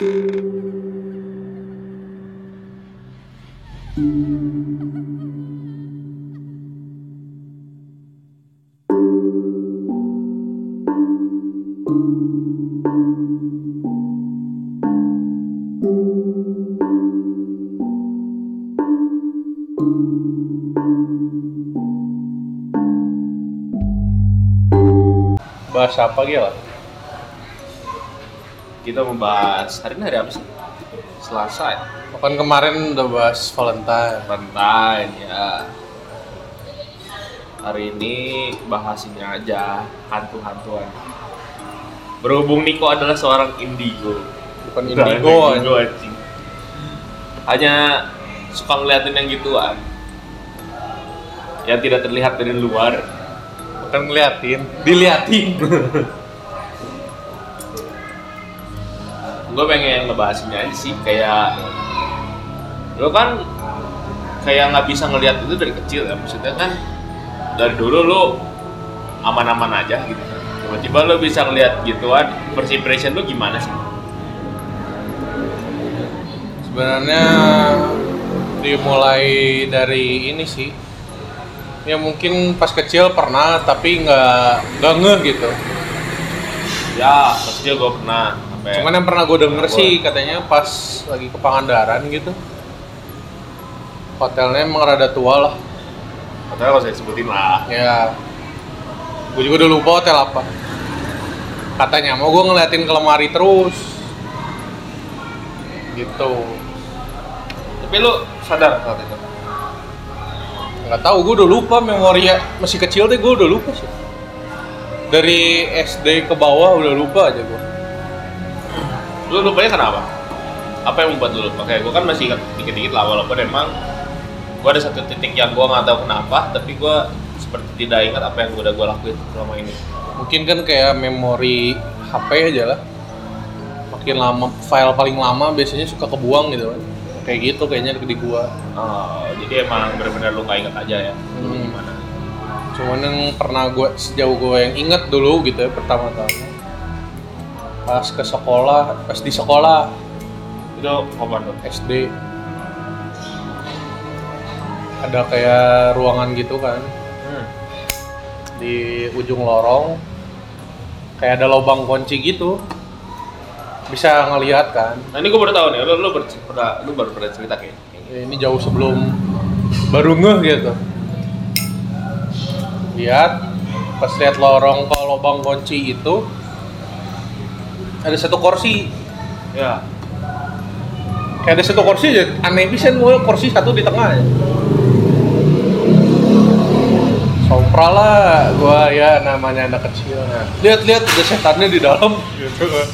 Bahas apa Gil? Kita membahas hari ini hari apa sih? Selasa ya? Kan kemarin udah bahas Valentine. Valentine ya. Hari ini bahas ini aja hantu-hantuan. Berhubung Niko adalah seorang indigo. Bukan Bukan indigo. indigo anjing. Hanya suka ngeliatin yang gituan. Yang tidak terlihat dari luar. Bukan ngeliatin, diliatin. ngebahas ini aja sih kayak lo kan kayak nggak bisa ngelihat itu dari kecil ya maksudnya kan dari dulu lo aman-aman aja gitu tiba-tiba lo bisa ngelihat gituan first impression lo gimana sih Sebenarnya dimulai dari ini sih. Ya mungkin pas kecil pernah tapi nggak nggak ngeh gitu. ya pas kecil gue pernah sampai Cuman yang pernah gue denger Gua- sih katanya pas lagi ke Pangandaran gitu. Hotelnya emang rada tua lah. katanya kalau saya sebutin lah Ya, gue juga udah lupa hotel apa. Katanya mau gue ngeliatin ke lemari terus. Gitu. tapi lo sadar saat itu Nggak tahu, gue udah lupa memori ya masih kecil deh gue udah lupa sih. Dari SD ke bawah udah lupa aja gue. Lo lupanya kenapa apa yang membuat lo lupa kayak gue kan masih ingat dikit-dikit lah walaupun emang gue ada satu titik yang gue nggak tahu kenapa tapi gue seperti tidak ingat apa yang udah gue lakuin selama ini Mungkin kan kayak memori HP aja lah. Makin lama file paling lama biasanya suka kebuang gitu kan. Kayak gitu kayaknya di gua. Oh, jadi emang benar-benar lu nggak ingat aja ya Hmm. gimana Cuman yang pernah gue sejauh gue yang inget dulu gitu ya pertama-tama pas ke sekolah, pas di sekolah. Itu kapan tuh? SD ada kayak ruangan gitu kan. Hmm. di ujung lorong. Kayak ada lubang kunci gitu. Bisa ngelihat kan. Nah ini gue baru tahu nih. Lu lu, ber, pernah, lu baru pernah cerita kayak Ya, ini jauh sebelum baru ngeh gitu. Lihat pas lihat lorong ke lubang kunci itu ada satu kursi. Ya. Kayak ada satu kursi aja aneh bisa gue kursi satu di tengah ya. Sopra lah gua ya namanya anak kecil. Lihat-lihat ada setannya di dalam. Gitu. Kan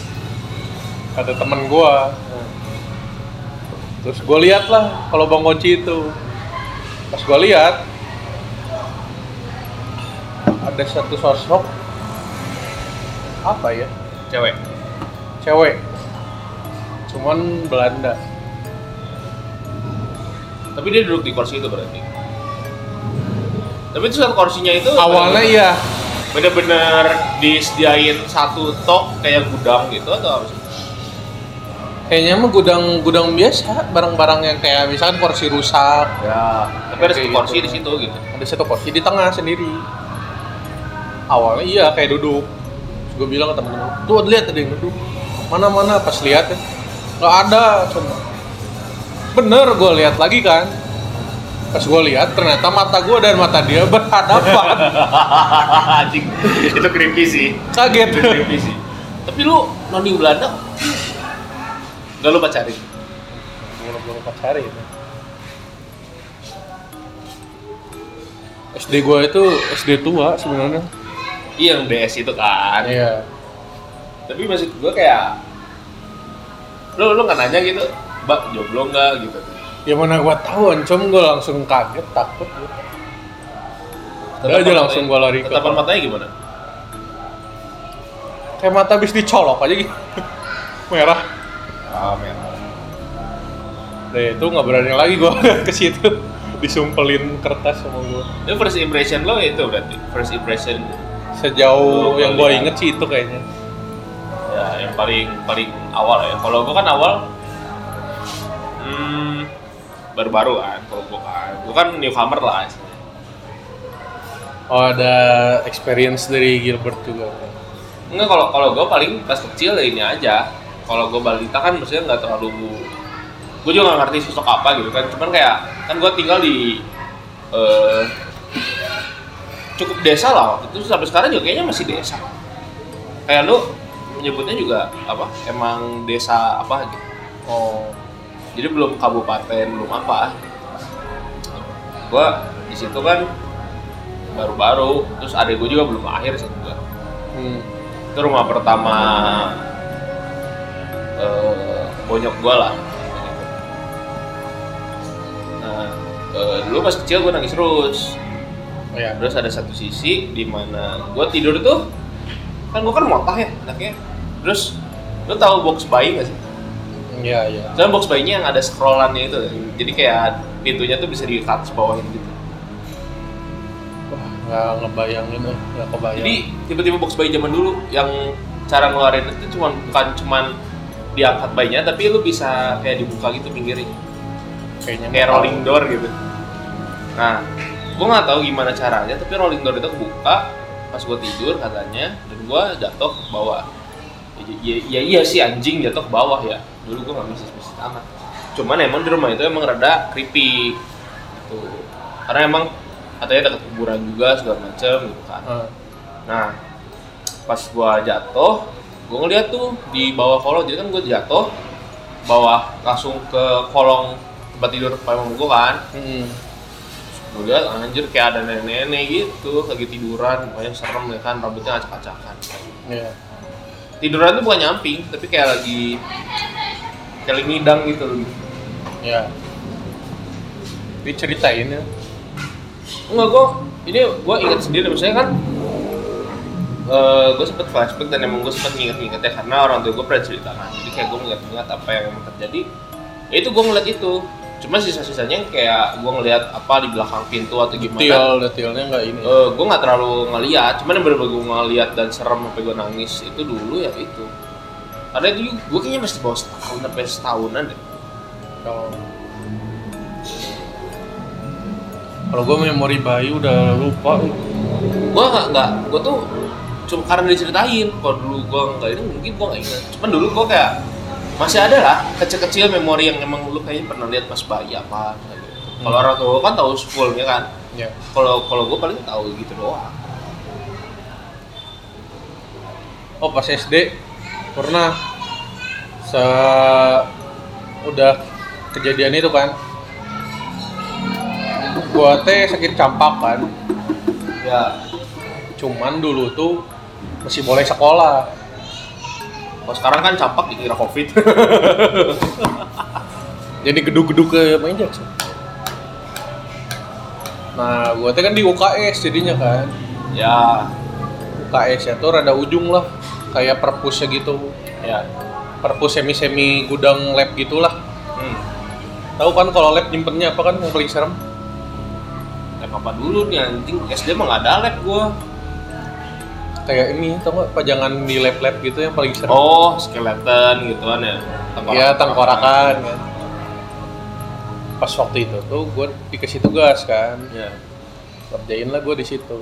kata temen gua. Terus gua lihat lah kalau bang kunci itu. Pas gua lihat ada satu sosok. Apa ya? Cewek cewek. Cuman Belanda. Tapi dia duduk di kursi itu berarti. Tapi itu satu kursinya itu awalnya iya. Bener-bener disediain satu tok kayak gudang gitu atau apa sih? Kayaknya mah gudang gudang biasa barang-barang yang kayak misalkan kursi rusak. Ya tapi ada satu gitu. kursi di situ gitu. Ada satu kursi di tengah sendiri. Awalnya iya kayak duduk. Gue bilang ke temen-temen tuh lihat ada yang duduk mana mana pas lihat ya. Nggak ada cuma. Bener gue lihat lagi kan. Pas gue lihat ternyata mata gue dan mata dia berhadapan. Anjing. Itu creepy sih. Kaget. Itu creepy sih. Tapi lu noni Belanda? Gak lu pacarin? belum belum pacarin. Ya. SD gue itu SD tua sebenarnya. Iya yang DS itu kan. Iya Tapi maksud gue kayak Lu, lu nggak nanya gitu Mbak jomblo nggak? Gitu. Ya mana gue tahu ancam gue langsung kaget takut gua. Udah aja langsung gue lari ke Tatapan matanya gimana? kayak mata habis dicolok aja gitu. Merah. Ah, merah. Nah itu nggak berani lagi gue ke situ. Disumpelin kertas sama gue Itu first impression lo itu berarti? First impression. Sejauh Oh, yang gue inget sih itu kayaknya Ya ya yang paling paling awal ya. Kalau gue kan awal hmm, baru-baru kan kalau gue kan gue kan newcomer lah istilahnya. Oh ada experience dari Gilbert juga. enggak kalau kalau gue paling pas kecil ya ini aja. Kalau gue balita kan maksudnya nggak terlalu gue juga nggak ngerti sosok apa gitu kan. Cuman kayak kan gue tinggal di eh, cukup desa lah waktu itu. Sampai sekarang juga kayaknya masih desa. Kayak lu menyebutnya juga apa emang desa apa gitu Oh. jadi belum kabupaten belum apa gua di situ kan baru-baru terus adek gue juga belum lahir sih gua Hmm. itu rumah pertama eh, bonyok gua lah nah eh, dulu pas kecil gua nangis terus Oh, ya. terus ada satu sisi di mana gua tidur tuh kan gua kan motah ya anaknya terus lu tahu box bayi gak sih Iya iya. Soalnya box bayinya yang ada scrollannya itu, jadi kayak pintunya tuh bisa di atas bawahin gitu. Wah nggak ngebayangin eh, nggak kebayang. Jadi tiba-tiba box bayi zaman dulu yang cara ngeluarin itu cuma bukan cuman diangkat bayinya, tapi lu bisa kayak dibuka gitu pinggirnya, kayaknya kayak rolling door gitu. Nah, gua nggak tahu gimana caranya, tapi rolling door itu kebuka pas gua tidur katanya, gua jatuh ke bawah. Ya, ya, iya sih anjing jatuh ke bawah ya. Dulu gua nggak misis-misis amat. Cuman emang di rumah itu emang rada creepy gitu. Karena emang katanya dekat kuburan juga segala macem gitu kan. Ah. Nah, pas gua jatuh, gua ngeliat tuh di bawah kolong, jadi kan gua jatuh, bawah langsung ke kolong tempat tidur paman gua kan. Hmm. Gua lihat anjir kayak ada nenek-nenek gitu, lagi tiduran, pokoknya serem ya kan, rambutnya acak-acakan. Iya. Tiduran tuh bukan nyamping, tapi kayak lagi kayak lagi ngidang gitu loh. Iya. Diceritain ya. Enggak, gua ini gua ingat sendiri misalnya kan eh gue sempet flashback dan emang gue sempet nginget-nginget ya karena orang tua gue pernah cerita kan jadi kayak gue ngeliat-ngeliat apa yang terjadi ya itu gue ngeliat itu cuma sisa-sisanya kayak gue ngeliat apa di belakang pintu atau gimana. Detail detailnya nggak ini. Eh gue nggak terlalu ngeliat. Cuman yang bener-bener gue ngeliat dan serem sampai gue nangis itu dulu ya itu. Karena itu gue kayaknya masih bawa setahun sampai setahunan deh. Kalau kalau gue memori bayi udah lupa. gue nggak nggak gue tuh cuma karena diceritain. Kalau dulu gue nggak ini mungkin gue nggak ingat. Cuman dulu gue kayak masih ada lah kecil-kecil memori yang emang lu kayaknya pernah lihat pas bayi apa gitu. kalau Hmm. orang tua kan tahu fullnya kan? Ya. kalau kalau gue paling tahu gitu doang. Oh pas SD pernah. Se udah kejadian itu kan. Gua teh sakit campak kan. Ya. Cuman dulu tuh masih boleh sekolah kalau sekarang kan campak dikira covid. Jadi gedung-gedung ke meja sih. nah gua teh kan di UKS jadinya kan. Ya. UKS ya tuh rada ujung lah. Kayak perpusnya gitu. Ya. Perpus semi semi gudang lab gitulah. Hmm. tahu kan kalau lab nyimpennya apa kan yang paling serem? Lab apa dulu nih anjing? SD mah nggak ada lab gue kayak ini tau nggak pajangan di lab lab gitu yang paling serem oh skeleton gitu kan ya Iya tengkorakan kan. Pas waktu itu tuh gue dikasih tugas kan, ya kerjain lah gue di situ.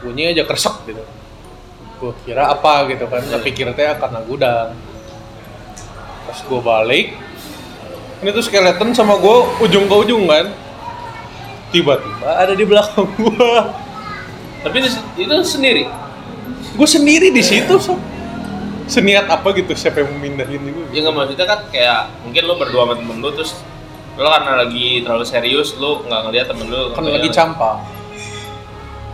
Bunyi aja kresek gitu. Gue kira apa gitu kan, nggak pikir teh karena gudang. Pas gue balik, ini tuh skeleton sama gue ujung ke ujung kan. Tiba-tiba ada di belakang gue. Tapi itu, itu sendiri? Gue sendiri di situ. So. Seniat apa gitu siapa yang mau mindahin itu? ya nggak maksudnya kan kayak mungkin lo berdua sama temen lo terus lo karena lagi terlalu serius lo nggak ngeliat temen lo kan ngeliat- lagi campak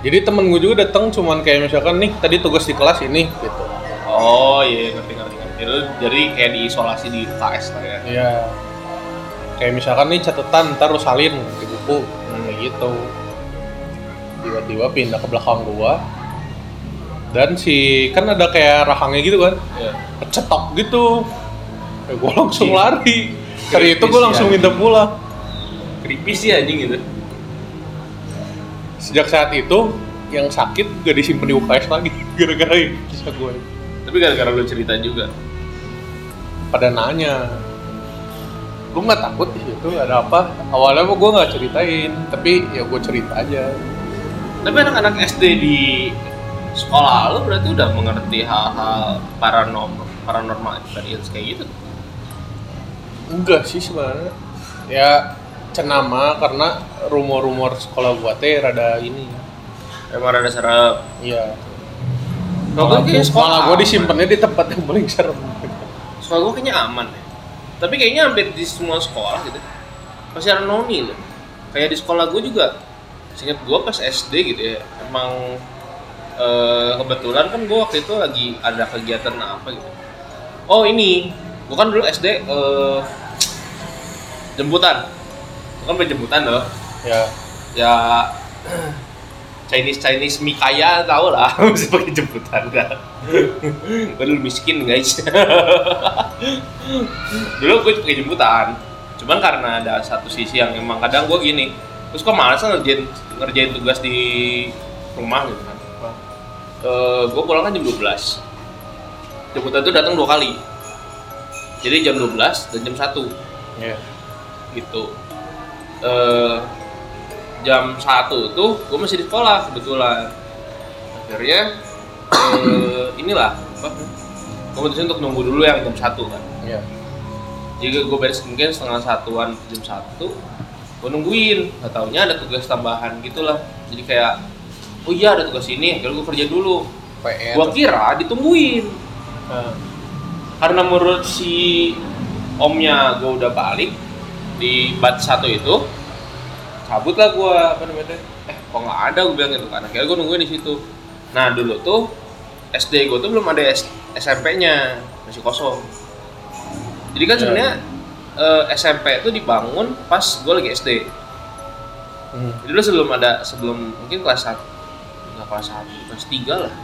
jadi temen gue juga datang cuman kayak misalkan nih tadi tugas di kelas ini gitu. Oh iya ngerti ngerti ngerti. Lo jadi kayak diisolasi di KS lah ya? Iya. Kayak misalkan nih catatan ntar lu salin di buku. Kayak gitu tiba-tiba pindah ke belakang gua. Dan si kan ada kayak rahangnya gitu kan? Iya. cetok gitu. Ya gua langsung Iya. lari. Dari itu gua langsung minta pulang creepy sih anjing gitu sejak saat itu yang sakit gak disimpan di UKS lagi. Gara-gara kisah gue Tapi gara-gara lu cerita juga. pada nanya. Gue nggak takut di situ ada apa? Awalnya gue nggak ceritain tapi ya gue cerita aja Tapi anak-anak SD di sekolah lu berarti udah mengerti hal-hal paranormal, paranormal experience kayak gitu. enggak sih sebenarnya ya cenama karena rumor-rumor sekolah gua teh rada ini Emang ada serem. iya Kalau gue gua, sekolah gua disimpannya di tempat yang paling serem Sekolah gue kayaknya aman ya. Tapi kayaknya hampir di semua sekolah gitu. Pasti ada noni loh. Kayak di sekolah gue juga. Seingat gue pas SD gitu ya. Emang eh, kebetulan kan gue waktu itu lagi ada kegiatan apa gitu. Oh ini, gue kan dulu SD eh, jemputan. Gue kan penjemputan loh. ya Ya Chinese Chinese mie kaya tau lah mesti pakai jemputan kan gue dulu miskin guys dulu gue pakai jemputan cuman karena ada satu sisi yang emang kadang gue gini terus kok malas ngerjain ngerjain tugas di rumah gitu kan? Eh gue pulang kan jam 12 jemputan itu datang dua kali. Jadi jam 12 dan jam 1 ya gitu. Eh jam satu tuh gue masih di sekolah kebetulan. Akhirnya eh, inilah apa? Gue mutusin untuk nunggu dulu yang jam satu kan. Ya jadi gue beres mungkin setengah satuan jam satu gue nungguin nggak taunya ada tugas tambahan gitulah. Jadi kayak oh iya ada tugas ini akhirnya gue kerja dulu. PR gue kira ditungguin. Nah, karena menurut si omnya gue udah balik di bat satu itu cabut lah gue apa namanya eh kok nggak ada gue bilang gitu kan. Akhirnya gue nungguin di situ. Nah dulu tuh SD gue tuh belum ada SMP-nya masih kosong. Jadi kan Ya. sebenarnya eh, SMP itu dibangun pas gue lagi SD hmm. jadi dulu sebelum ada sebelum mungkin kelas satu nggak kelas satu kelas tiga lah.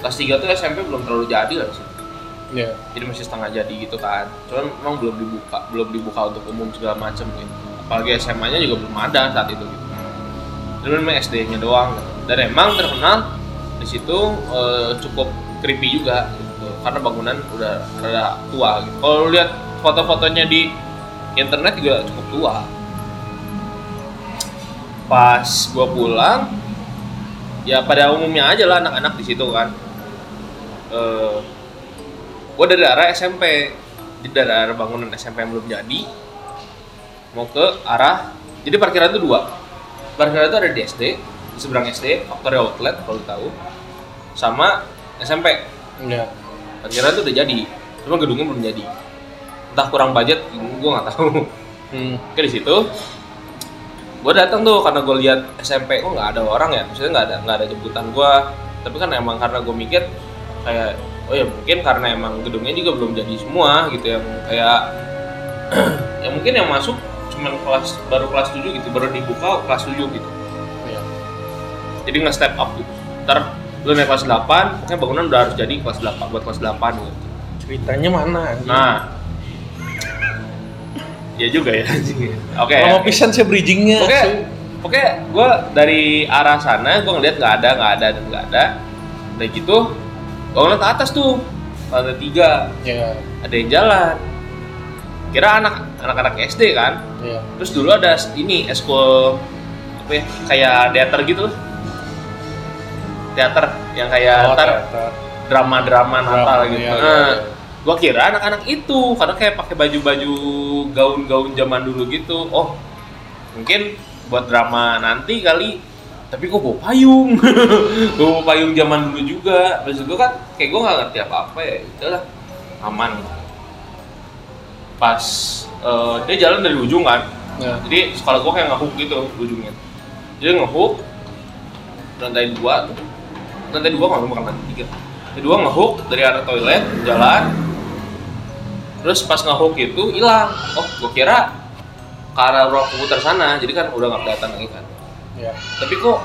Kelas tiga tuh SMP belum terlalu jadi lah sih ya jadi masih setengah jadi gitu kan. Cuman memang belum dibuka belum dibuka untuk umum segala macem gitu. Apalagi SMA nya juga belum ada saat itu gitu. Dan memang SD nya doang. Gitu. dan emang terkenal di situ eh, cukup creepy juga. gitu karena bangunan udah rada tua gitu. Kalau lihat foto-fotonya di internet juga cukup tua. Pas gua pulang ya pada umumnya aja lah anak-anak di situ kan. Eh gue dari arah SMP jadi dari arah bangunan SMP yang belum jadi mau ke arah jadi parkiran itu dua. Parkiran itu ada di SD di seberang SD Factory Outlet kalau tahu sama SMP ya parkiran itu udah jadi cuma gedungnya belum jadi. Entah kurang budget gue nggak tahu. Hmm. Oke di situ gue datang tuh karena gue lihat SMP kok nggak ada orang ya maksudnya nggak ada nggak ada jemputan gue tapi kan emang karena gue mikir kayak oh ya mungkin karena emang gedungnya juga belum jadi semua gitu yang kayak ya mungkin yang masuk cuman kelas baru kelas 7 gitu baru dibuka kelas 7 gitu. Ya jadi nge step up gitu. Ntar lu naik kelas 8 pokoknya bangunan udah harus jadi kelas 8 buat kelas 8 gitu ceritanya mana anjing? nah ya juga ya anjing. oke lama oke. pisan sih bridgingnya Oke, oke, gue dari arah sana gue ngeliat nggak ada, nggak ada dan nggak ada. Udah gitu, gue ngeliat ke atas tuh, lantai tiga, ya ada yang jalan. Kira anak anak-anak SD kan. ya Terus dulu ada ini eskul apa ya, kayak teater gitu. Teater yang kayak Oh, ntar drama-drama Natal Drama, gitu. iya, Nah, iya, iya. Gua kira anak-anak itu karena kayak pakai baju-baju gaun-gaun zaman dulu gitu. Oh, mungkin buat drama nanti kali. Tapi kok bawa payung? bawa payung zaman dulu juga. Terus gue kan kayak gue nggak ngerti apa-apa ya. Udahlah, aman. Pas eh, dia jalan dari ujung kan. ya Jadi sekolah gua kayak ngehook gitu ujungnya. Jadi ngehook lantai dua, lantai dua nggak bukan lantai tiga. Lantai dua ngehook dari arah toilet jalan. Terus pas ngehook itu hilang. Oh, gua kira ke arah ruang komputer sana. Jadi kan udah nggak kelihatan lagi kan. ya Tapi kok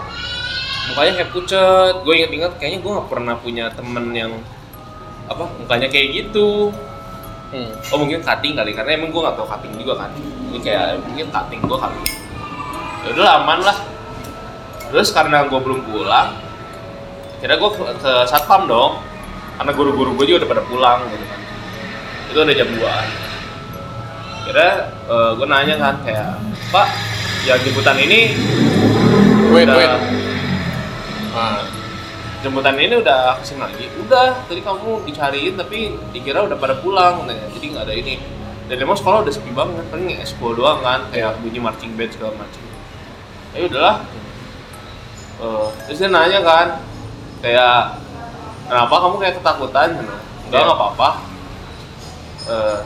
mukanya kayak pucet. Gue inget-inget kayaknya gua nggak pernah punya temen yang apa mukanya kayak gitu hmm. oh mungkin cutting kali karena emang gue nggak tahu cutting juga kan ini kayak mungkin cutting gue kali ya udah aman lah terus karena gue belum pulang kira gue ke, ke satpam dong. Karena guru-guru gue juga udah pada pulang gitu kan. Itu udah jam 2 kira gue nanya kan kayak pak yang jemputan ini wait udah wait. Ah jemputan ini udah ke sini lagi. Udah tadi kamu dicariin tapi dikira udah pada pulang katanya. jadi nggak ada ini. Dan emang sekolah udah sepi banget paling ekskul doang kan? Kayak bunyi marching band segala macam. Ya udahlah. Eh, terus dia nanya kan kayak kenapa kamu kayak ketakutan gitu enggak Iya. nggak apa-apa. Eh,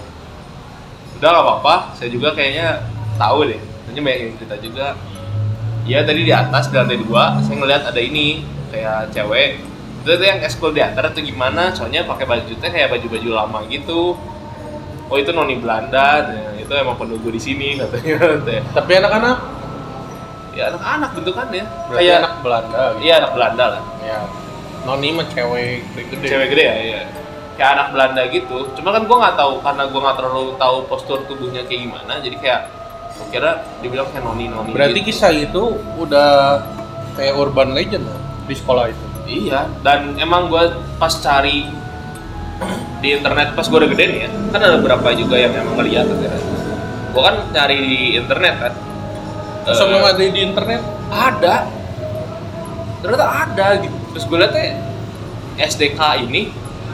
udah nggak apa-apa. Saya juga kayaknya tahu deh. Nanti banyak yang cerita juga. Iya tadi di atas di lantai dua saya ngeliat ada ini kayak cewek. Itu tuh yang eskul di atas atau gimana? Soalnya pakai baju teh kayak baju-baju lama gitu. Oh itu noni Belanda. Nah, itu emang penunggu di sini katanya tapi anak-anak? Ya anak-anak bentukannya. Berarti kayak anak Belanda gitu. Iya anak Belanda lah. Ya noni mah cewek gede cewek gede ya iya kayak anak Belanda gitu cuma kan gua nggak tahu karena gua nggak terlalu tahu postur tubuhnya kayak gimana jadi kayak gua kira dibilang kayak noni noni berarti gitu. kisah itu udah kayak urban legend loh di sekolah itu Iya, dan emang gue pas cari di internet pas gue udah gede nih ya, kan ada beberapa juga yang emang ngeliat akhirnya. Gue kan cari di internet kan. Terus Eh, emang ada di internet ada, ternyata ada gitu. Terus gue liatnya SDK ini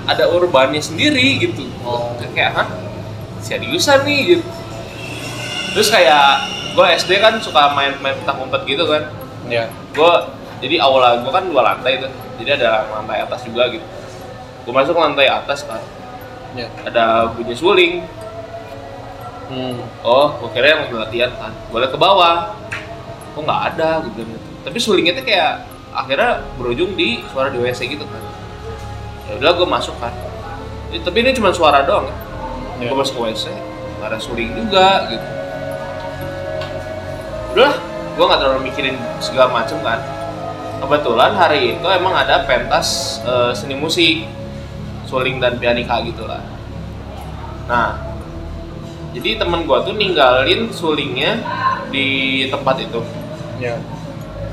ada urbannya sendiri gitu. Oh. Kayak hah? Seriusan nih? Gitu. Terus kayak gue SD kan suka main-main petak umpet gitu kan. Ya gue jadi awal gue kan dua lantai tuh. Jadi ada lantai atas juga gitu. Gue masuk lantai atas kan ya ada bunyi suling. Hmm. oh gue kira yang latihan kan gue liat ke bawah. Kok nggak ada? Gitu. Tapi sulingnya tuh kayak akhirnya berujung di suara di WC gitu kan. Ya udah gue masuk kan. Ya, tapi ini cuma suara doang kan Ya. gue masuk ke WC nggak ada suling juga gitu. Udah gue nggak terlalu mikirin segala macem kan. Kebetulan hari itu emang ada pentas eh, seni musik suling dan pianika gitu lah. Nah jadi temen gue tuh ninggalin sulingnya di tempat itu. Ya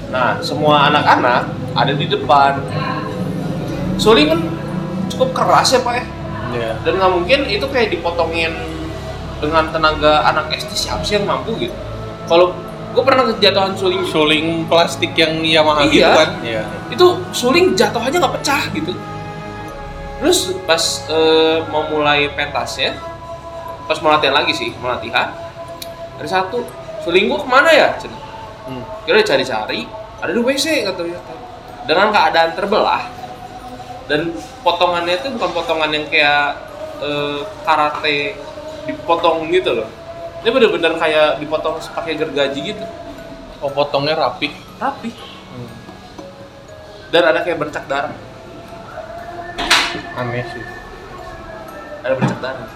nah semua anak-anak ada di depan. Suling kan cukup keras ya pak ya? Ya dan nggak mungkin itu kayak dipotongin dengan tenaga anak SD siapa sih yang mampu gitu? Kalau gue pernah kejatuhan suling. Suling plastik yang Yamaha Iya. gitu kan? Ya itu suling jatuh aja nggak pecah gitu. Terus pas eh, mau mulai pentasnya pas mau latihan lagi sih mau latihan ada satu suling gua ke mana ya? Hmm. kira cari-cari ada di WC katanya dengan keadaan terbelah dan potongannya itu bukan potongan yang kayak eh, karate dipotong gitu loh. Ini bener-bener kayak dipotong pakai gergaji gitu. Oh potongnya rapi. Rapi. Hmm. dan ada kayak bercak darah. Aneh sih. Ada bercak darah.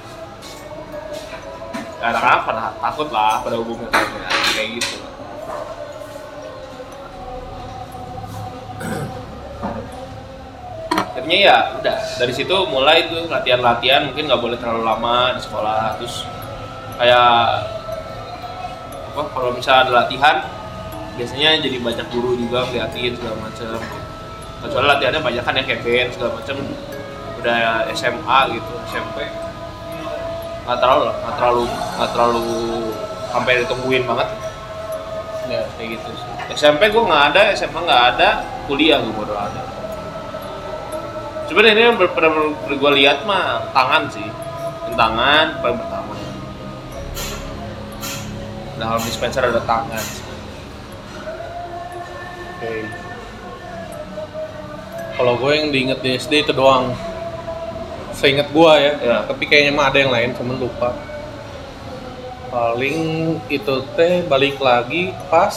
Anak-anak pada takut lah pada hubungan kayak gitu akhirnya ya udah dari situ mulai tuh latihan-latihan mungkin nggak boleh terlalu lama di sekolah. Terus kayak apa kalau misalnya ada latihan biasanya jadi banyak guru juga ngeliatin segala macam kecuali latihannya banyak kan yang band segala macam udah SMA gitu SMP nggak terlalu lah nggak terlalu nggak terlalu sampai ditungguin banget. Ya kayak gitu sih. SMP gue nggak ada SMA nggak ada kuliah gue baru ada cuman ini yang pernah gue lihat mah tangan sih. Tangan paling pertama. Dalam dispenser ada tangan. Oke. Kalau gue yang diinget di SD itu doang. Seinget gue ya. Ya. tapi kayaknya mah ada yang lain cuman lupa. Paling itu teh balik lagi pas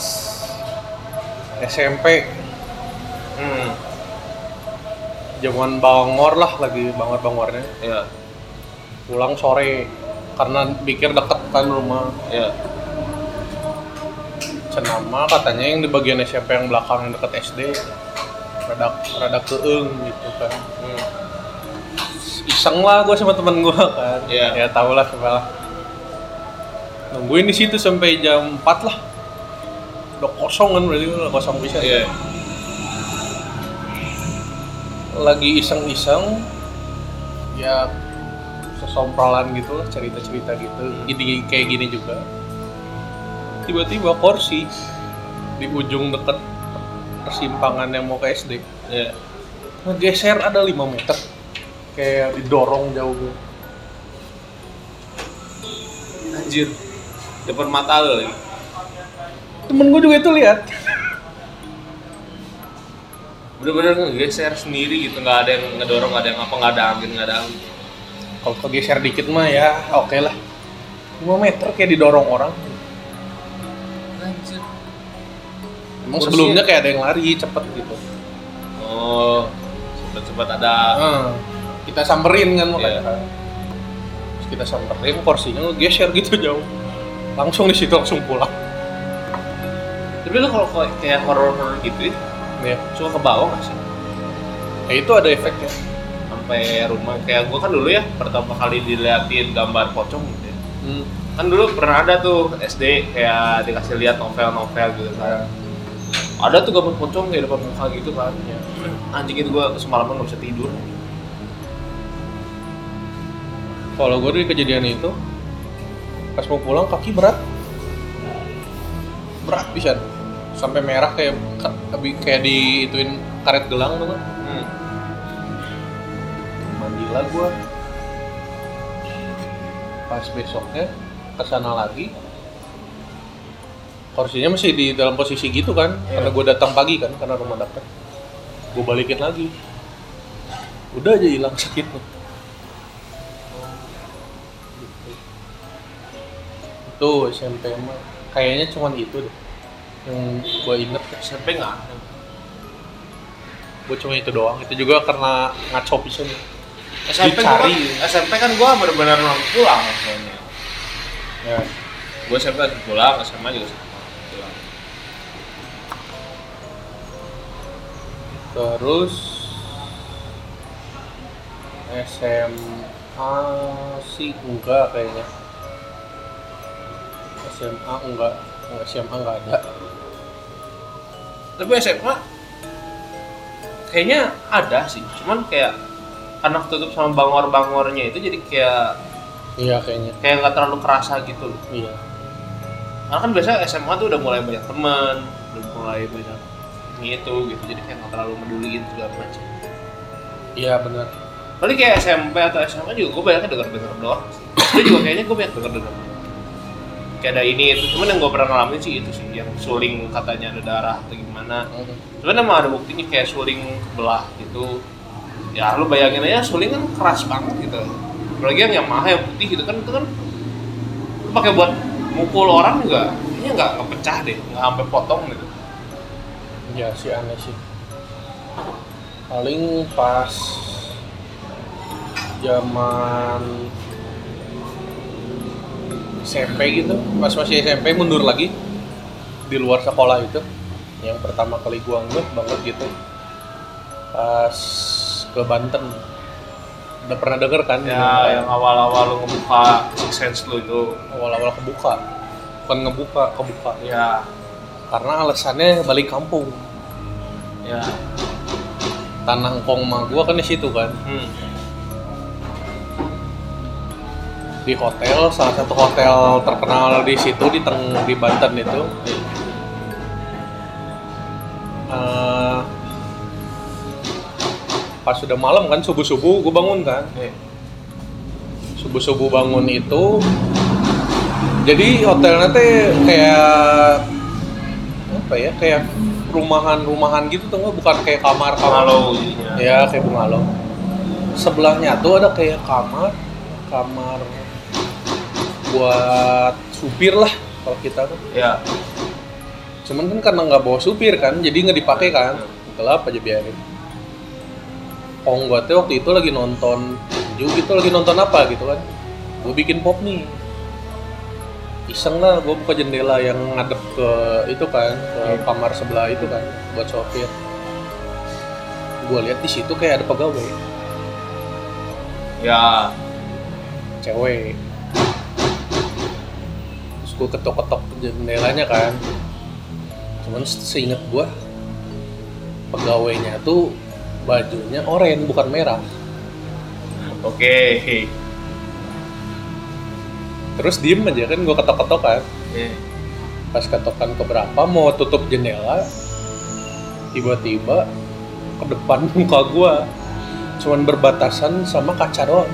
SMP hmm. Zaman bangor lah lagi bangor bangornya ya pulang sore karena pikir deket kan rumah. Ya cenama katanya yang di bagian SMP yang belakang yang deket SD rada rada keeng gitu kan. Hmm. iseng lah gue sama temen gue kan. Iya. ya tau lah lah. Nungguin di situ sampai jam 4 lah. Udah kosong kan berarti udah kosong bisa. Iya. Lagi iseng-iseng ya sesompralan gitu lah cerita-cerita gitu. Gini kayak gini juga. Tiba-tiba kursi di ujung deket persimpangan yang mau ke SD ya. ngegeser ada 5 meter. Kayak didorong jauh. Gitu. anjir. Depan mata lo lagi. Temen gue juga itu lihat bener-bener ngegeser sendiri gitu nggak ada yang ngedorong nggak ada yang apa nggak ada angin nggak ada angin. Kalau kegeser dikit mah ya oke lah. 5 meter kayak didorong orang. Anjir. Emang Kursinya- sebelumnya kayak ada yang lari cepet gitu. Oh sempat-sempat ada. Ah, kita samperin kan makanya. Iya. kan. Terus kita samperin kursinya ngegeser gitu jauh. Langsung di situ langsung pulang. Tapi lu kalau kayak- kayak horor-horor gitu ya, ya suka ke bawah nggak sih? Ya itu ada efeknya. Sampai rumah. Kayak gua kan dulu ya pertama kali diliatin gambar pocong gitu ya. Hmm. kan dulu pernah ada tuh SD kayak dikasih lihat novel-novel gitu kan. Ada tuh gambar pocong kayak depan muka gitu kan Ya. anjing itu gua semalaman nggak bisa tidur. Kalau gue dari kejadian itu pas mau pulang kaki berat. Berat bisa sampai merah kayak kayak diituin karet gelang tuh kan hmm. mandilah gua. Pas besoknya ke sana lagi kursinya masih di dalam posisi gitu kan Iya. karena gue datang pagi kan karena rumah dapet. Gue balikin lagi. Udah aja hilang sakitnya itu SMP mah. Kayaknya cuman itu deh yang gue inget SMP nggak ada. Gue cuma itu doang. Itu juga karena ngaco pisan. SMP gua kan, Dicari. SMP kan gua benar-benar pulang soalnya ya. Gua SMP langsung pulang SMA juga sama pulang. Terus SMA sih enggak kayaknya. SMA enggak. SMA enggak ada. Tapi SMA kayaknya ada sih cuman kayak karena ketutup sama bangor-bangornya itu jadi kayak Iya kayaknya. kayak nggak terlalu kerasa gitu loh Iya. karena kan biasanya SMA tuh udah mulai banyak teman udah mulai banyak gitu gitu jadi kayak nggak terlalu meduliin segala macam Iya benar. Paling kayak SMP atau SMA juga gue banyaknya denger-denger doang Itu juga kayaknya gue banyak denger-denger Kayak ada ini itu, cuman yang gue pernah ngalamin sih itu sih Yang suling katanya ada darah atau gimana. Cuman emang ada buktinya kayak suling kebelah gitu. Ya lu bayangin aja suling kan keras banget gitu. Apalagi yang Yamaha yang putih gitu kan itu kan Lu pakai buat mukul orang juga Kayaknya nggak nggak pecah deh, nggak sampai potong gitu. Ya sih aneh sih. Paling pas zaman SMP gitu, pas masih SMP mundur lagi di luar sekolah itu, yang pertama kali gua ngeh banget gitu, pas ke Banten. Udah pernah denger kan? Ya yang awal-awal lu ngebuka Six Sense lu itu awal-awal kebuka, bukan ngebuka, kebuka. Ya, Karena alasannya balik kampung. ya Tanah engkong mah gua kan di situ kan. hmm. Di hotel salah satu hotel terkenal di situ di teng di Banten itu Eh, pas sudah malam kan subuh subuh gue bangun kan Iya. subuh subuh bangun itu jadi hotelnya teh kayak apa ya kayak rumahan-rumahan gitu tuh bukan kayak kamar kamar Halo jadinya. ya kayak bungalow sebelahnya tuh ada kayak kamar kamar buat supir lah kalau kita tuh. Ya. cuman kan karena nggak bawa supir kan jadi nggak dipakai kan. Gelap aja biarin. Oh gua tuh waktu itu lagi nonton tinju gitu lagi nonton apa gitu kan. Gue bikin pop nih. Iseng lah gue buka jendela yang ngadep ke itu kan ke kamar sebelah itu kan buat sopir. Gue lihat di situ kayak ada pegawai. Ya. cewek gue ketok-ketok jendelanya kan. Cuman seinget gue pegawainya tuh bajunya oranye bukan merah. Oke. terus diem aja kan gue ketok-ketok kan Iya. pas ketokan keberapa mau tutup jendela tiba-tiba ke depan muka gue cuman berbatasan sama kaca doang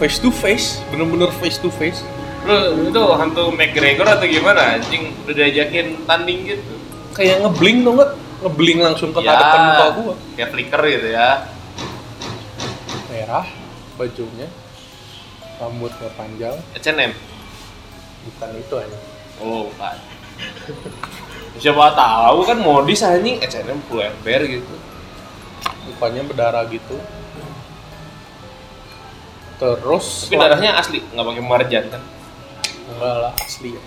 face to face bener-bener face to face Lu itu hantu McGregor atau gimana? Anjing udah diajakin tanding gitu. kayak ngebling dong nggak ngebling langsung ke Ya. depan muka gue Kayak flicker gitu ya. merah bajunya rambutnya panjang H&M. bukan itu aja Oh, kan. Siapa tahu kan modis anjing H&M full ember gitu. mukanya berdarah gitu terus Tapi darahnya asli, nggak pakai marjan kan? Enggak lah asli ya.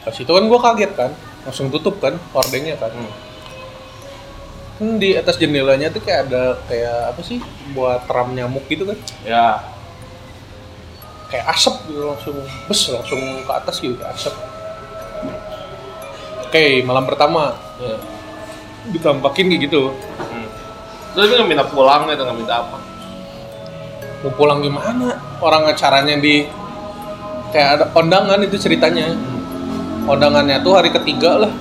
pas itu kan gue kaget kan langsung tutup kan hordengnya kan Hmm. kan di atas jendelanya tuh kayak ada kayak apa sih buat ram nyamuk gitu kan Ya. kayak asap gitu langsung bes langsung ke atas gitu kayak asap oke malam pertama ya. ditampakin kayak gitu Hmm. Terus nggak minta pulang gitu, nggak minta apa? mau pulang gimana orang acaranya di kayak ada kondangan itu ceritanya. Kondangannya tuh hari ketiga lah.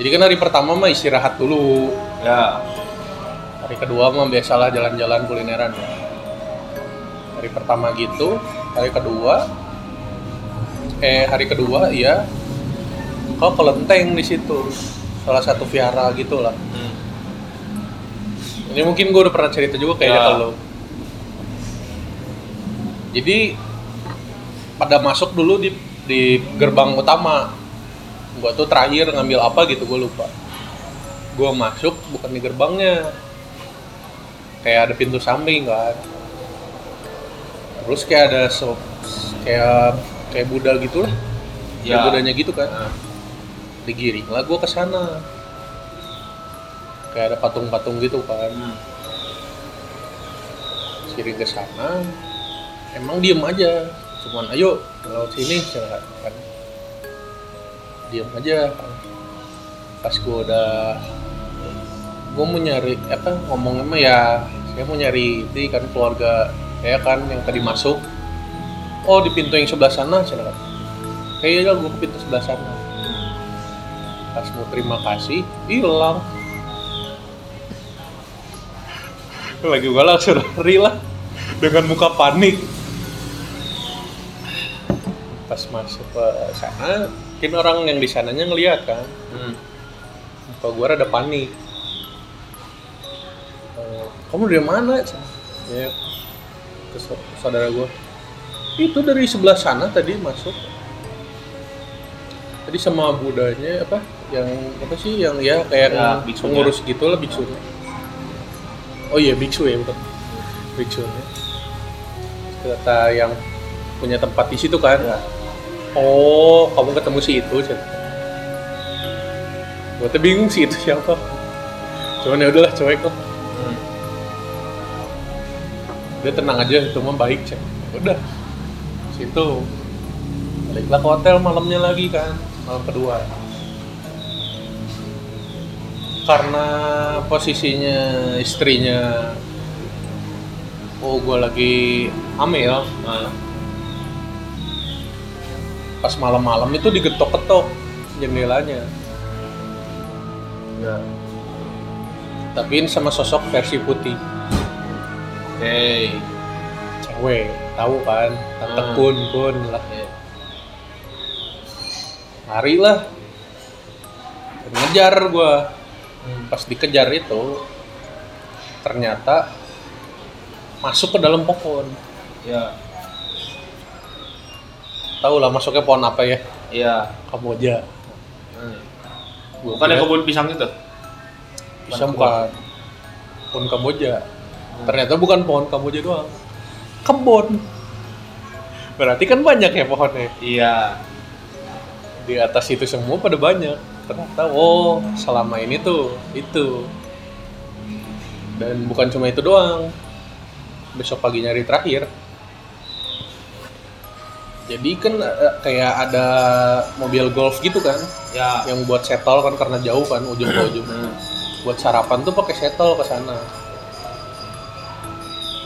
Jadi kan hari pertama mah istirahat dulu. Ya. hari kedua mah biasalah jalan-jalan kulineran. Hari pertama gitu hari kedua. Eh hari kedua iya. Kau kelenteng di situ. Salah satu vihara gitulah. Hmm. ini mungkin gue udah pernah cerita juga kayaknya Ya. ke lo jadi pada masuk dulu di di gerbang utama. Gue tuh terakhir ngambil apa gitu gue lupa. Gue masuk bukan di gerbangnya. Kayak ada pintu samping kan. Terus kayak ada so, kayak kayak Buddha gitu lah kayak Ya. Budanya gitu kan. Nah. digiring lah gue ke sana. Kayak ada patung-patung gitu kan. Hmm. kirim ke sana. Emang diem aja cuman ayo laut sini cina, kan? Diem aja kan? Pas gue udah gue mau nyari apa ngomongnya mah ya saya mau nyari itu kan keluarga ya kan yang tadi masuk. Oh di pintu yang sebelah sana cina kan kayaknya gue ke pintu sebelah sana. Pas mau terima kasih hilang. Lagi gue langsung lah. Dengan muka panik pas masuk ke sana mungkin orang yang di sananya ngeliat kan. Hmm. muka gue rada panik. Eh, kamu dari mana ya ke sa- saudara gue itu dari sebelah sana tadi masuk. Tadi sama budanya apa yang apa sih yang ya kayak Ya, pengurus gitu lah biksunya oh iya biksu ya bukan biksunya. Kata yang punya tempat di situ kan. Ya. Oh kamu ketemu si itu gue tuh bingung sih itu siapa. Cuman ya udahlah cuek kok. Hmm. dia tenang aja itu mah baik cek udah. Situ baliklah ke hotel malamnya lagi kan malam kedua. Karena posisinya istrinya oh gue lagi hamil Nah. Pas malam-malam itu digetok-getok jendelanya Ya. tapi ini sama sosok versi putih Oke. cewek tahu kan tante Hmm. kun kun lah Ya. lari lah ngejar gua Hmm. pas dikejar itu ternyata masuk ke dalam pohon Ya. Tahu lah masuknya pohon apa ya? Iya. kamboja. Hmm. Gua Bukan. yang kebun pisang itu? bisa bukan. Pohon kamboja. Ternyata bukan pohon kamboja doang. Kebun berarti kan banyak ya pohonnya? Iya. di atas itu semua pada banyak. Ternyata oh selama ini tuh itu. Dan bukan cuma itu doang. Besok pagi nyari terakhir jadi kan eh, kayak ada mobil golf gitu kan Ya. yang buat settle kan karena jauh kan ujung ke ujung Hmm. buat sarapan tuh pakai settle ke sana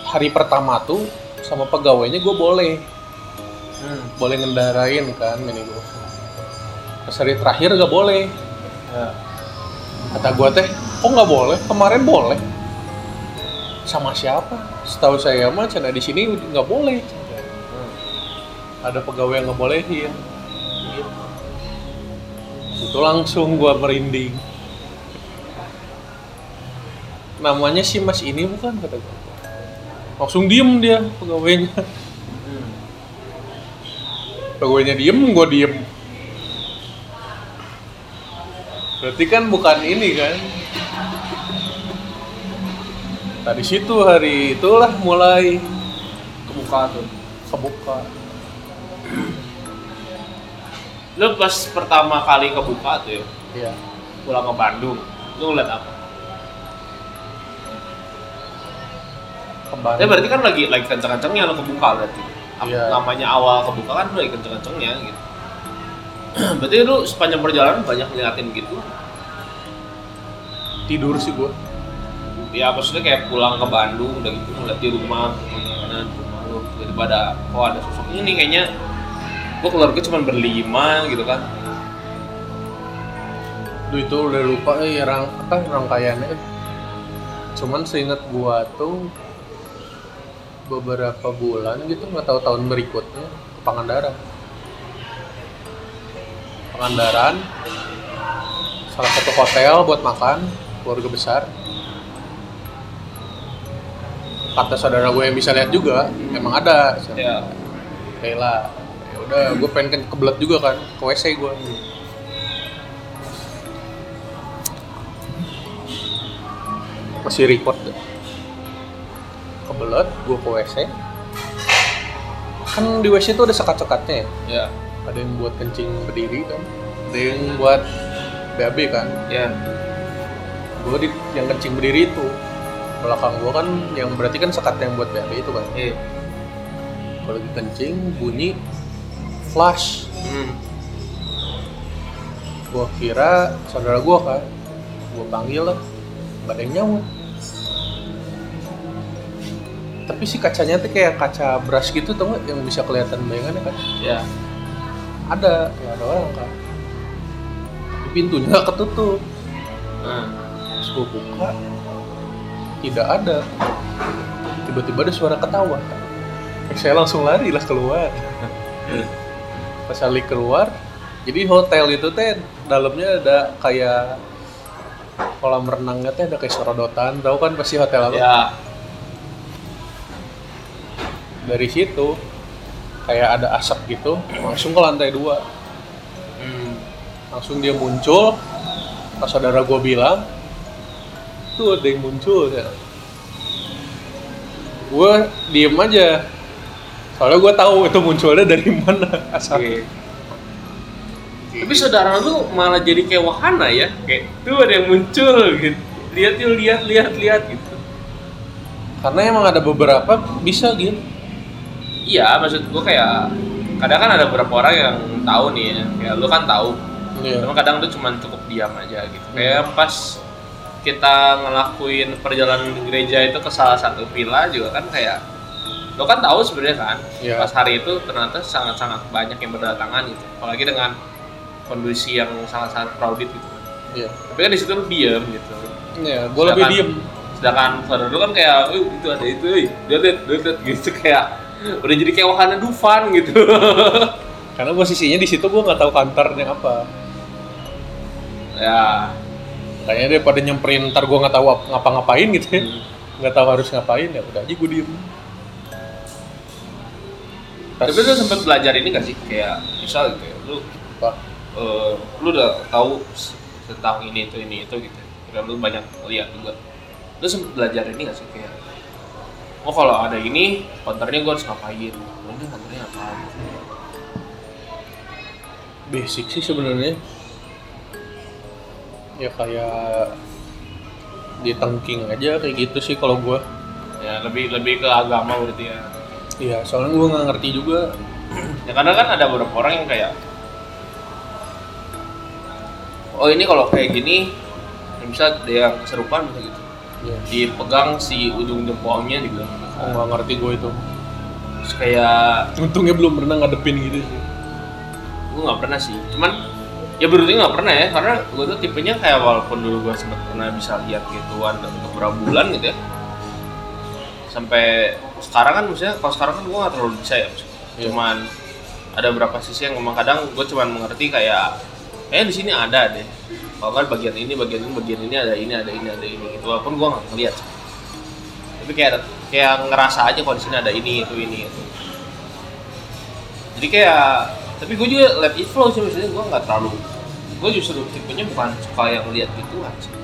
hari pertama tuh sama pegawainya gue boleh Hmm. boleh ngendarain kan minibus pas hari terakhir gak boleh Ya. kata gue teh kok nggak boleh kemarin boleh sama siapa setahu saya mah cina di sini nggak boleh. Ada pegawai yang nggak bolehin itu langsung gua merinding. Namanya si mas ini bukan kata gua. Langsung diem dia pegawainya. Pegawainya diem gua diem. Berarti kan bukan ini kan? Tadi situ hari itulah mulai Kebuka tuh. kebuka Lu pas pertama kali kebuka tuh ya, ya pulang ke Bandung, lu ngeliat apa? kembali Ya berarti kan lagi lagi kenceng-kencengnya lo kebuka berarti. Iya. Namanya awal kebuka kan lagi kenceng-kencengnya gitu. berarti lu sepanjang perjalanan banyak ngeliatin gitu. tidur sih gua Ya maksudnya kayak pulang ke Bandung udah gitu ngeliat di rumah gimana di rumah lu tiba-tiba ada oh ada sosok ini kayaknya gua keluarga cuma berlima gitu kan. Duh itu udah lupa eh rang apa rangkaiannya. Cuman seingat gua tuh beberapa bulan gitu nggak tahu tahun berikutnya ke Pangandaran. Pangandaran salah satu hotel buat makan keluarga besar. Kata saudara gue yang bisa lihat juga, emang ada. Ya. Kayla, udah gue pengen ke kebelet juga kan ke WC gue. Masih record deh. Kebelet, gue ke WC. Kan di WC tuh ada sekat-sekatnya ya. Ya. Ada yang buat kencing berdiri kan. Ada yang buat BAB kan. Ya. Gue di yang kencing berdiri itu. Belakang gue kan yang berarti kan sekat yang buat BAB itu kan. Iya. Kalau lagi kencing bunyi flash. Hmm. Gua kira saudara gua kan. Gua panggil lah. Gak ada yang nyaut. Tapi si kacanya tuh kayak kaca brush gitu tau nggak yang bisa kelihatan bayangannya kan? Ya. Ada, kayak ada orang kan. Tapi pintunya ketutup. Nah. Terus buka, tidak ada. Tiba-tiba ada suara ketawa. Eh, saya langsung lari lah keluar. Pas lari keluar, jadi hotel itu teh dalamnya ada kayak kolam renangnya teh ada kayak sorodotan, tahu kan pasti hotel apa? Ya. Dari situ kayak ada asap gitu, langsung ke lantai dua. Hmm. Langsung dia muncul, pas saudara gue bilang, tuh ada yang muncul ya. Gue diem aja, soalnya gue tahu itu munculnya dari mana asap. Oke. Tapi saudara lu malah jadi kayak wahana ya, kayak tuh ada yang muncul gitu. Lihat yuk, lihat, lihat, lihat gitu. Karena emang ada beberapa bisa gitu. Iya, maksud gua kayak kadang kan ada beberapa orang yang tahu nih ya, kayak lu kan tahu. Iya. Cuma kadang tuh cuma cukup diam aja gitu. Kayak pas kita ngelakuin perjalanan gereja itu ke salah satu villa juga kan kayak lo kan tahu sebenarnya kan Iya. pas hari itu ternyata sangat-sangat banyak yang berdatangan gitu apalagi dengan kondisi yang sangat-sangat crowded gitu kan Iya. tapi kan di situ lu diem gitu Iya, gue lebih diem. sedangkan saudara lu kan kayak "Eh, itu ada itu eh lihat lihat lihat lihat," gitu kayak udah jadi kayak wahana Dufan gitu Karena posisinya di situ gue nggak tahu kantornya apa. ya Kayaknya daripada nyemperin ntar gue nggak tahu ap- ngapa-ngapain gitu ya. hmm. Nggak tahu harus ngapain ya udah aja gue diem. Pas- tapi lu sempat belajar ini gak sih? Kayak misal gitu ya lu apa? eh, lu udah tahu tentang ini itu ini itu gitu dan lu banyak lihat juga. Lu sempet belajar ini gak sih? Kayak oh kalau ada ini konternya gue harus ngapain? Mungkin konternya apa? Basic sih sebenarnya. Ya kayak ditengking aja kayak gitu sih kalau gue. ya lebih lebih ke agama berarti ya Iya, soalnya gue nggak ngerti juga. ya karena kan ada beberapa orang yang kayak oh ini kalau kayak gini ya bisa ada yang bisa gitu Iya. dipegang si ujung jempolnya dibilang Oh, nggak ngerti gue itu. terus kayak Untungnya belum pernah ngadepin gitu sih. gue nggak pernah sih cuman ya beruntungnya nggak pernah ya karena gue tuh tipenya kayak walaupun dulu gue sempat pernah bisa lihat gituan dan beberapa bulan gitu ya sampai sekarang kan maksudnya kalau sekarang kan gue nggak terlalu bisa ya maksudnya. Cuman ada beberapa sisi yang memang kadang gue cuman mengerti kayak eh di sini ada deh. Kalau nggak bagian ini bagian ini bagian ini ada ini ada ini ada ini gitu. Walaupun gue nggak ngeliat tapi kayak kayak ngerasa aja kalau di sini ada ini itu ini itu. Jadi kayak tapi gue juga let it flow sih maksudnya gue nggak terlalu gue justru tipenya bukan suka yang lihat gituan sih.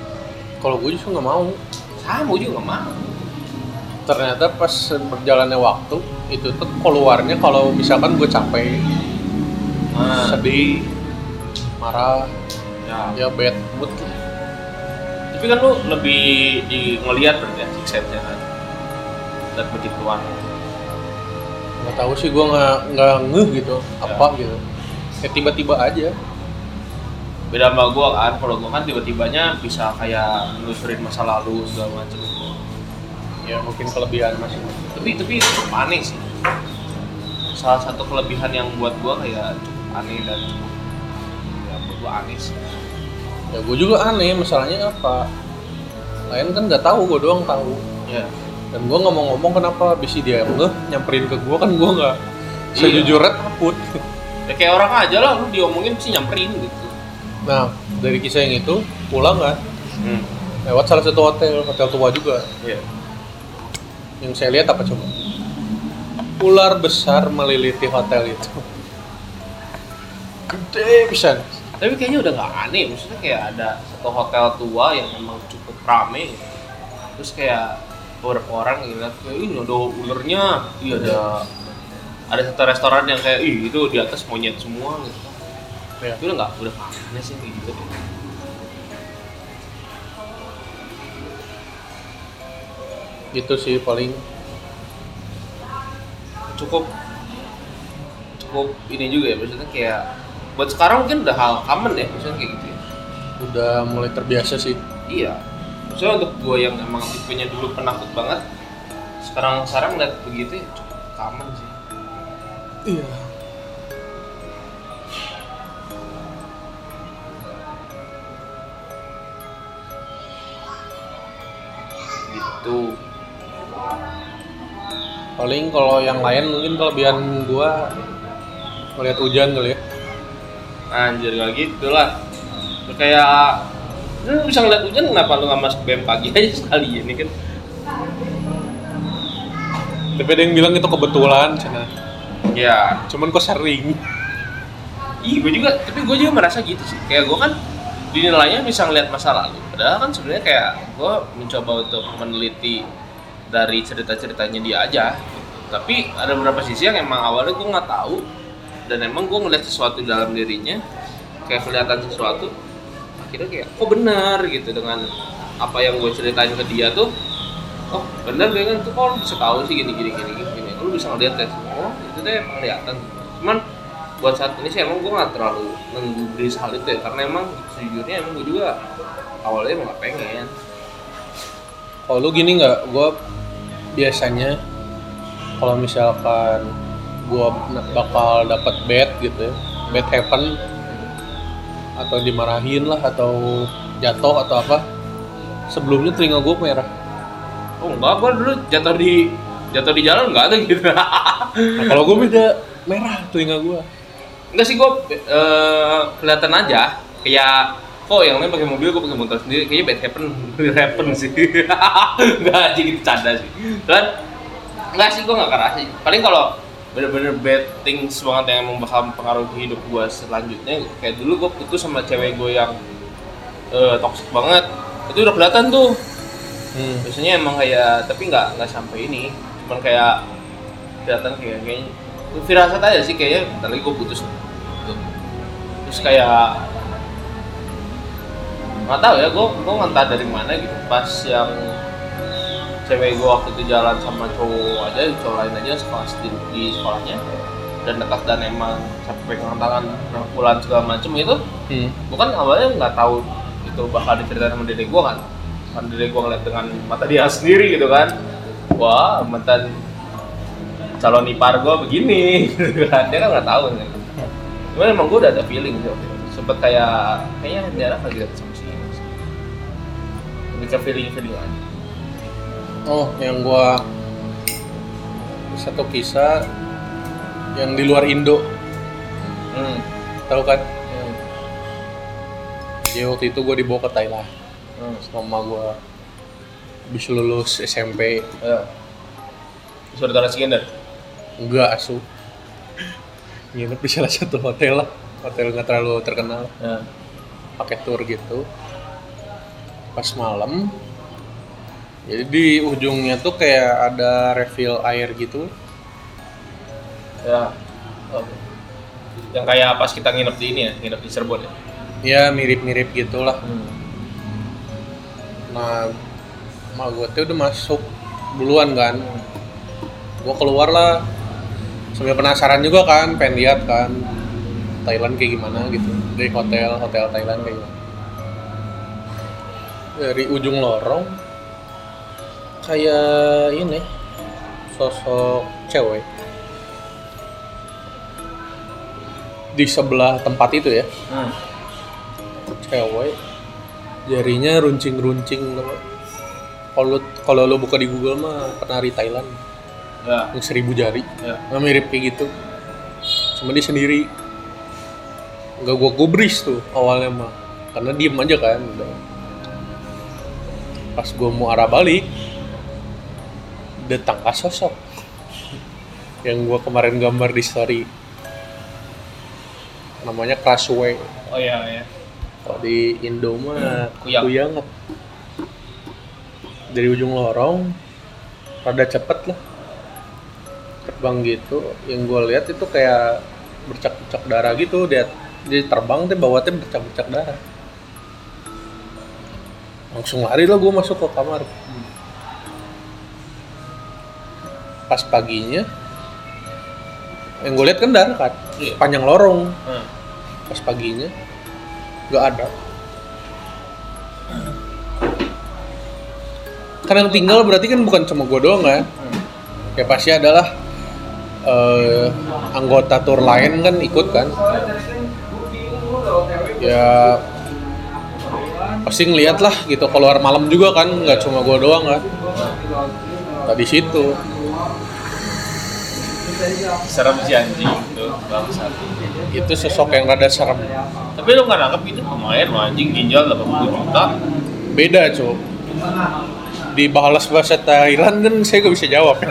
Kalau gue justru nggak mau. sama gue juga nggak mau Ternyata pas berjalannya waktu itu tuh keluarnya kalau misalkan gue capek, nah, sedih, marah, ya. ya bad mood. Gitu. tapi kan lu lebih di ngelihat berarti ya six sense-nya kan? Dan begituan. Nggak tahu sih gue nggak nggak ngeh gitu apa gitu. Ya tiba-tiba aja. Beda sama gue kan kalau gue kan tiba-tibanya bisa kayak menelusurin masa lalu segala macam ya mungkin kelebihan masing tapi tapi cukup aneh sih. Salah satu kelebihan yang buat gue kayak cukup aneh dan cukup ya buat gue aneh sih. Ya gue juga aneh masalahnya apa? Lain kan nggak tahu gue doang tahu. Ya. Dan gue nggak mau ngomong kenapa bisi dia ngeh nyamperin ke gue kan gue nggak Iya. sejujurnya takut. Ya kayak orang aja lah lu diomongin sih nyamperin gitu. Nah dari kisah yang itu pulang kan? Hmm. lewat salah satu hotel hotel tua juga. Ya yang saya lihat apa coba? Ular besar meliliti hotel itu. Gede pisan tapi kayaknya udah nggak aneh maksudnya kayak ada satu hotel tua yang memang cukup rame. Gitu. terus kayak beberapa orang yang lihat kayak ini ada ulernya. Iya ada ada satu restoran yang kayak ih itu di atas monyet semua. Gitu. Ya. itu udah nggak udah aneh sih kayak gitu itu sih paling. Cukup. Cukup ini juga ya maksudnya kayak buat sekarang mungkin udah hal common ya maksudnya kayak gitu ya. Udah mulai terbiasa sih. Iya. Maksudnya untuk gue yang emang tipenya dulu penakut banget sekarang sekarang lihat begitu ya cukup common sih. Iya. Gitu paling kalau yang lain mungkin kelebihan gua melihat hujan kali ya. Anjir gak gitu lah kayak lu bisa ngeliat hujan kenapa lu nggak masuk BM pagi aja sekali ini kan. Tapi ada yang bilang itu kebetulan cina. Ya cuman kok sering? Ih, gue juga, tapi gue juga merasa gitu sih. Kayak gue kan dinilainya bisa ngeliat masa lalu. Padahal kan sebenarnya kayak gue mencoba untuk meneliti dari cerita-ceritanya dia aja. Tapi ada beberapa sisi yang emang awalnya gue nggak tahu. Dan emang gue ngeliat sesuatu di dalam dirinya kayak kelihatan sesuatu akhirnya kayak kok benar? gitu dengan apa yang gue ceritain ke dia tuh. Oh benar gue kan tuh kok lu bisa tahu sih gini gini gini gini lu bisa ngeliat ya? Oh itu deh penglihatan cuman buat saat ini sih emang gue nggak terlalu menggubris hal itu ya karena emang sejujurnya emang gue juga awalnya emang gak pengen. Kalau lu gini nggak? Gua biasanya kalau misalkan gua bakal dapat bad gitu ya bad happen atau dimarahin lah atau jatuh atau apa sebelumnya telinga gua merah. Oh enggak gue dulu jatuh di jatuh di jalan enggak ada gitu. Nah, kalau gua beda merah telinga gua. Enggak sih gue eh, kelihatan aja kayak kok yang lain pakai mobil gue pakai motor sendiri. Kayaknya bad happen. Bad happen sih. Enggak aja gitu canda sih. Kan enggak sih gue nggak kerasa sih. Paling kalau bener-bener bad things banget yang emang bakal mempengaruhi hidup gue selanjutnya kayak dulu gue putus sama cewek gue yang eh, toxic banget. Itu udah kelihatan tuh. Hmm. biasanya emang kayak tapi nggak nggak sampai ini. Cuman kayak kelihatan kayak kayaknya firasat aja sih kayaknya. Bentar lagi gue putus. Terus kayak nggak tahu ya gue gue entah dari mana gitu. Pas yang cewek gue waktu itu jalan sama cowok aja cowok lain aja sekolah di, di sekolahnya. Dan dekat dan emang sampai pegang tangan rangkulan segala macem itu Hmm. gue kan awalnya nggak tahu itu bakal diceritain sama dedek gue kan. Kan dari gua ngeliat dengan mata dia sendiri gitu kan. Wah mantan calon ipar gua begini. Gitu kan. Dia kan nggak tahu kan cuman emang gua udah ada feeling gitu sempet kayak kayaknya dia anak lagi deket sama sih. Lebih ke feeling feeling aja Oh, yang gua satu kisah yang di luar Indo, hmm. tahu kan? Hmm. Jadi waktu itu gua dibawa ke Thailand Hmm. sama gua habis lulus SMP. Ya. Saudara Skender. Enggak asu. Nginep di salah satu hotel lah, hotel nggak terlalu terkenal. Ya. Pakai tour gitu. Pas malam, jadi di ujungnya tuh kayak ada refill air gitu. Ya. Oke. Yang kayak pas kita nginep di ini ya, nginep di Cirebon ya. Ya mirip-mirip gitulah. Hmm. Nah, emak gue tuh udah masuk duluan kan. Gue keluar lah. Sambil penasaran juga kan, pengen lihat kan Thailand kayak gimana gitu. Dari hotel, hotel Thailand kayak gimana. Dari ujung lorong kayak ini sosok cewek di sebelah tempat itu ya Hmm. cewek jarinya runcing-runcing kalau kalau lo buka di Google mah penari Thailand Ya. yang seribu jari Ya. nah, mirip kayak gitu cuma dia sendiri nggak gua gubris tuh awalnya mah karena diem aja kan udah. Pas gua mau arah balik datang ke sosok yang gua kemarin gambar di story. Namanya Crashway Oh iya ya. kalau di Indo mah Kuyang. kuyanget dari ujung lorong rada cepet lah. Terbang gitu. Yang gue lihat itu kayak bercak-bercak darah gitu. Dia dia terbang teh bawa teh bercak-bercak darah langsung lari lah gue masuk ke kamar. Pas paginya yang gue lihat kan darah kan Iya. panjang lorong. Hmm. pas paginya nggak ada. Kan yang tinggal berarti kan bukan cuma gue doang kan ya pasti adalah eh, anggota tour lain kan ikut kan? Ya pasti ngeliat lah gitu keluar malam juga kan nggak cuma gue doang kan tadi situ Serem si anjing tuh bangsat. itu sosok yang rada serem Tapi lu nggak nangkep itu lumayan loh anjing ginjal 80 juta. beda cuy di balas bahasa Thailand kan saya gak bisa jawab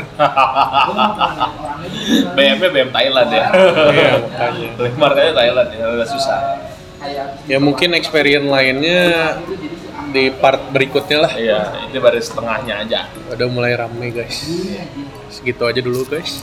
BM-nya BM Thailand ya. Iya, makanya. Marketnya Thailand ya, agak susah. Ya mungkin experience lainnya di part berikutnya lah. Iya, ini baru setengahnya aja. udah mulai rame guys. Segitu aja dulu guys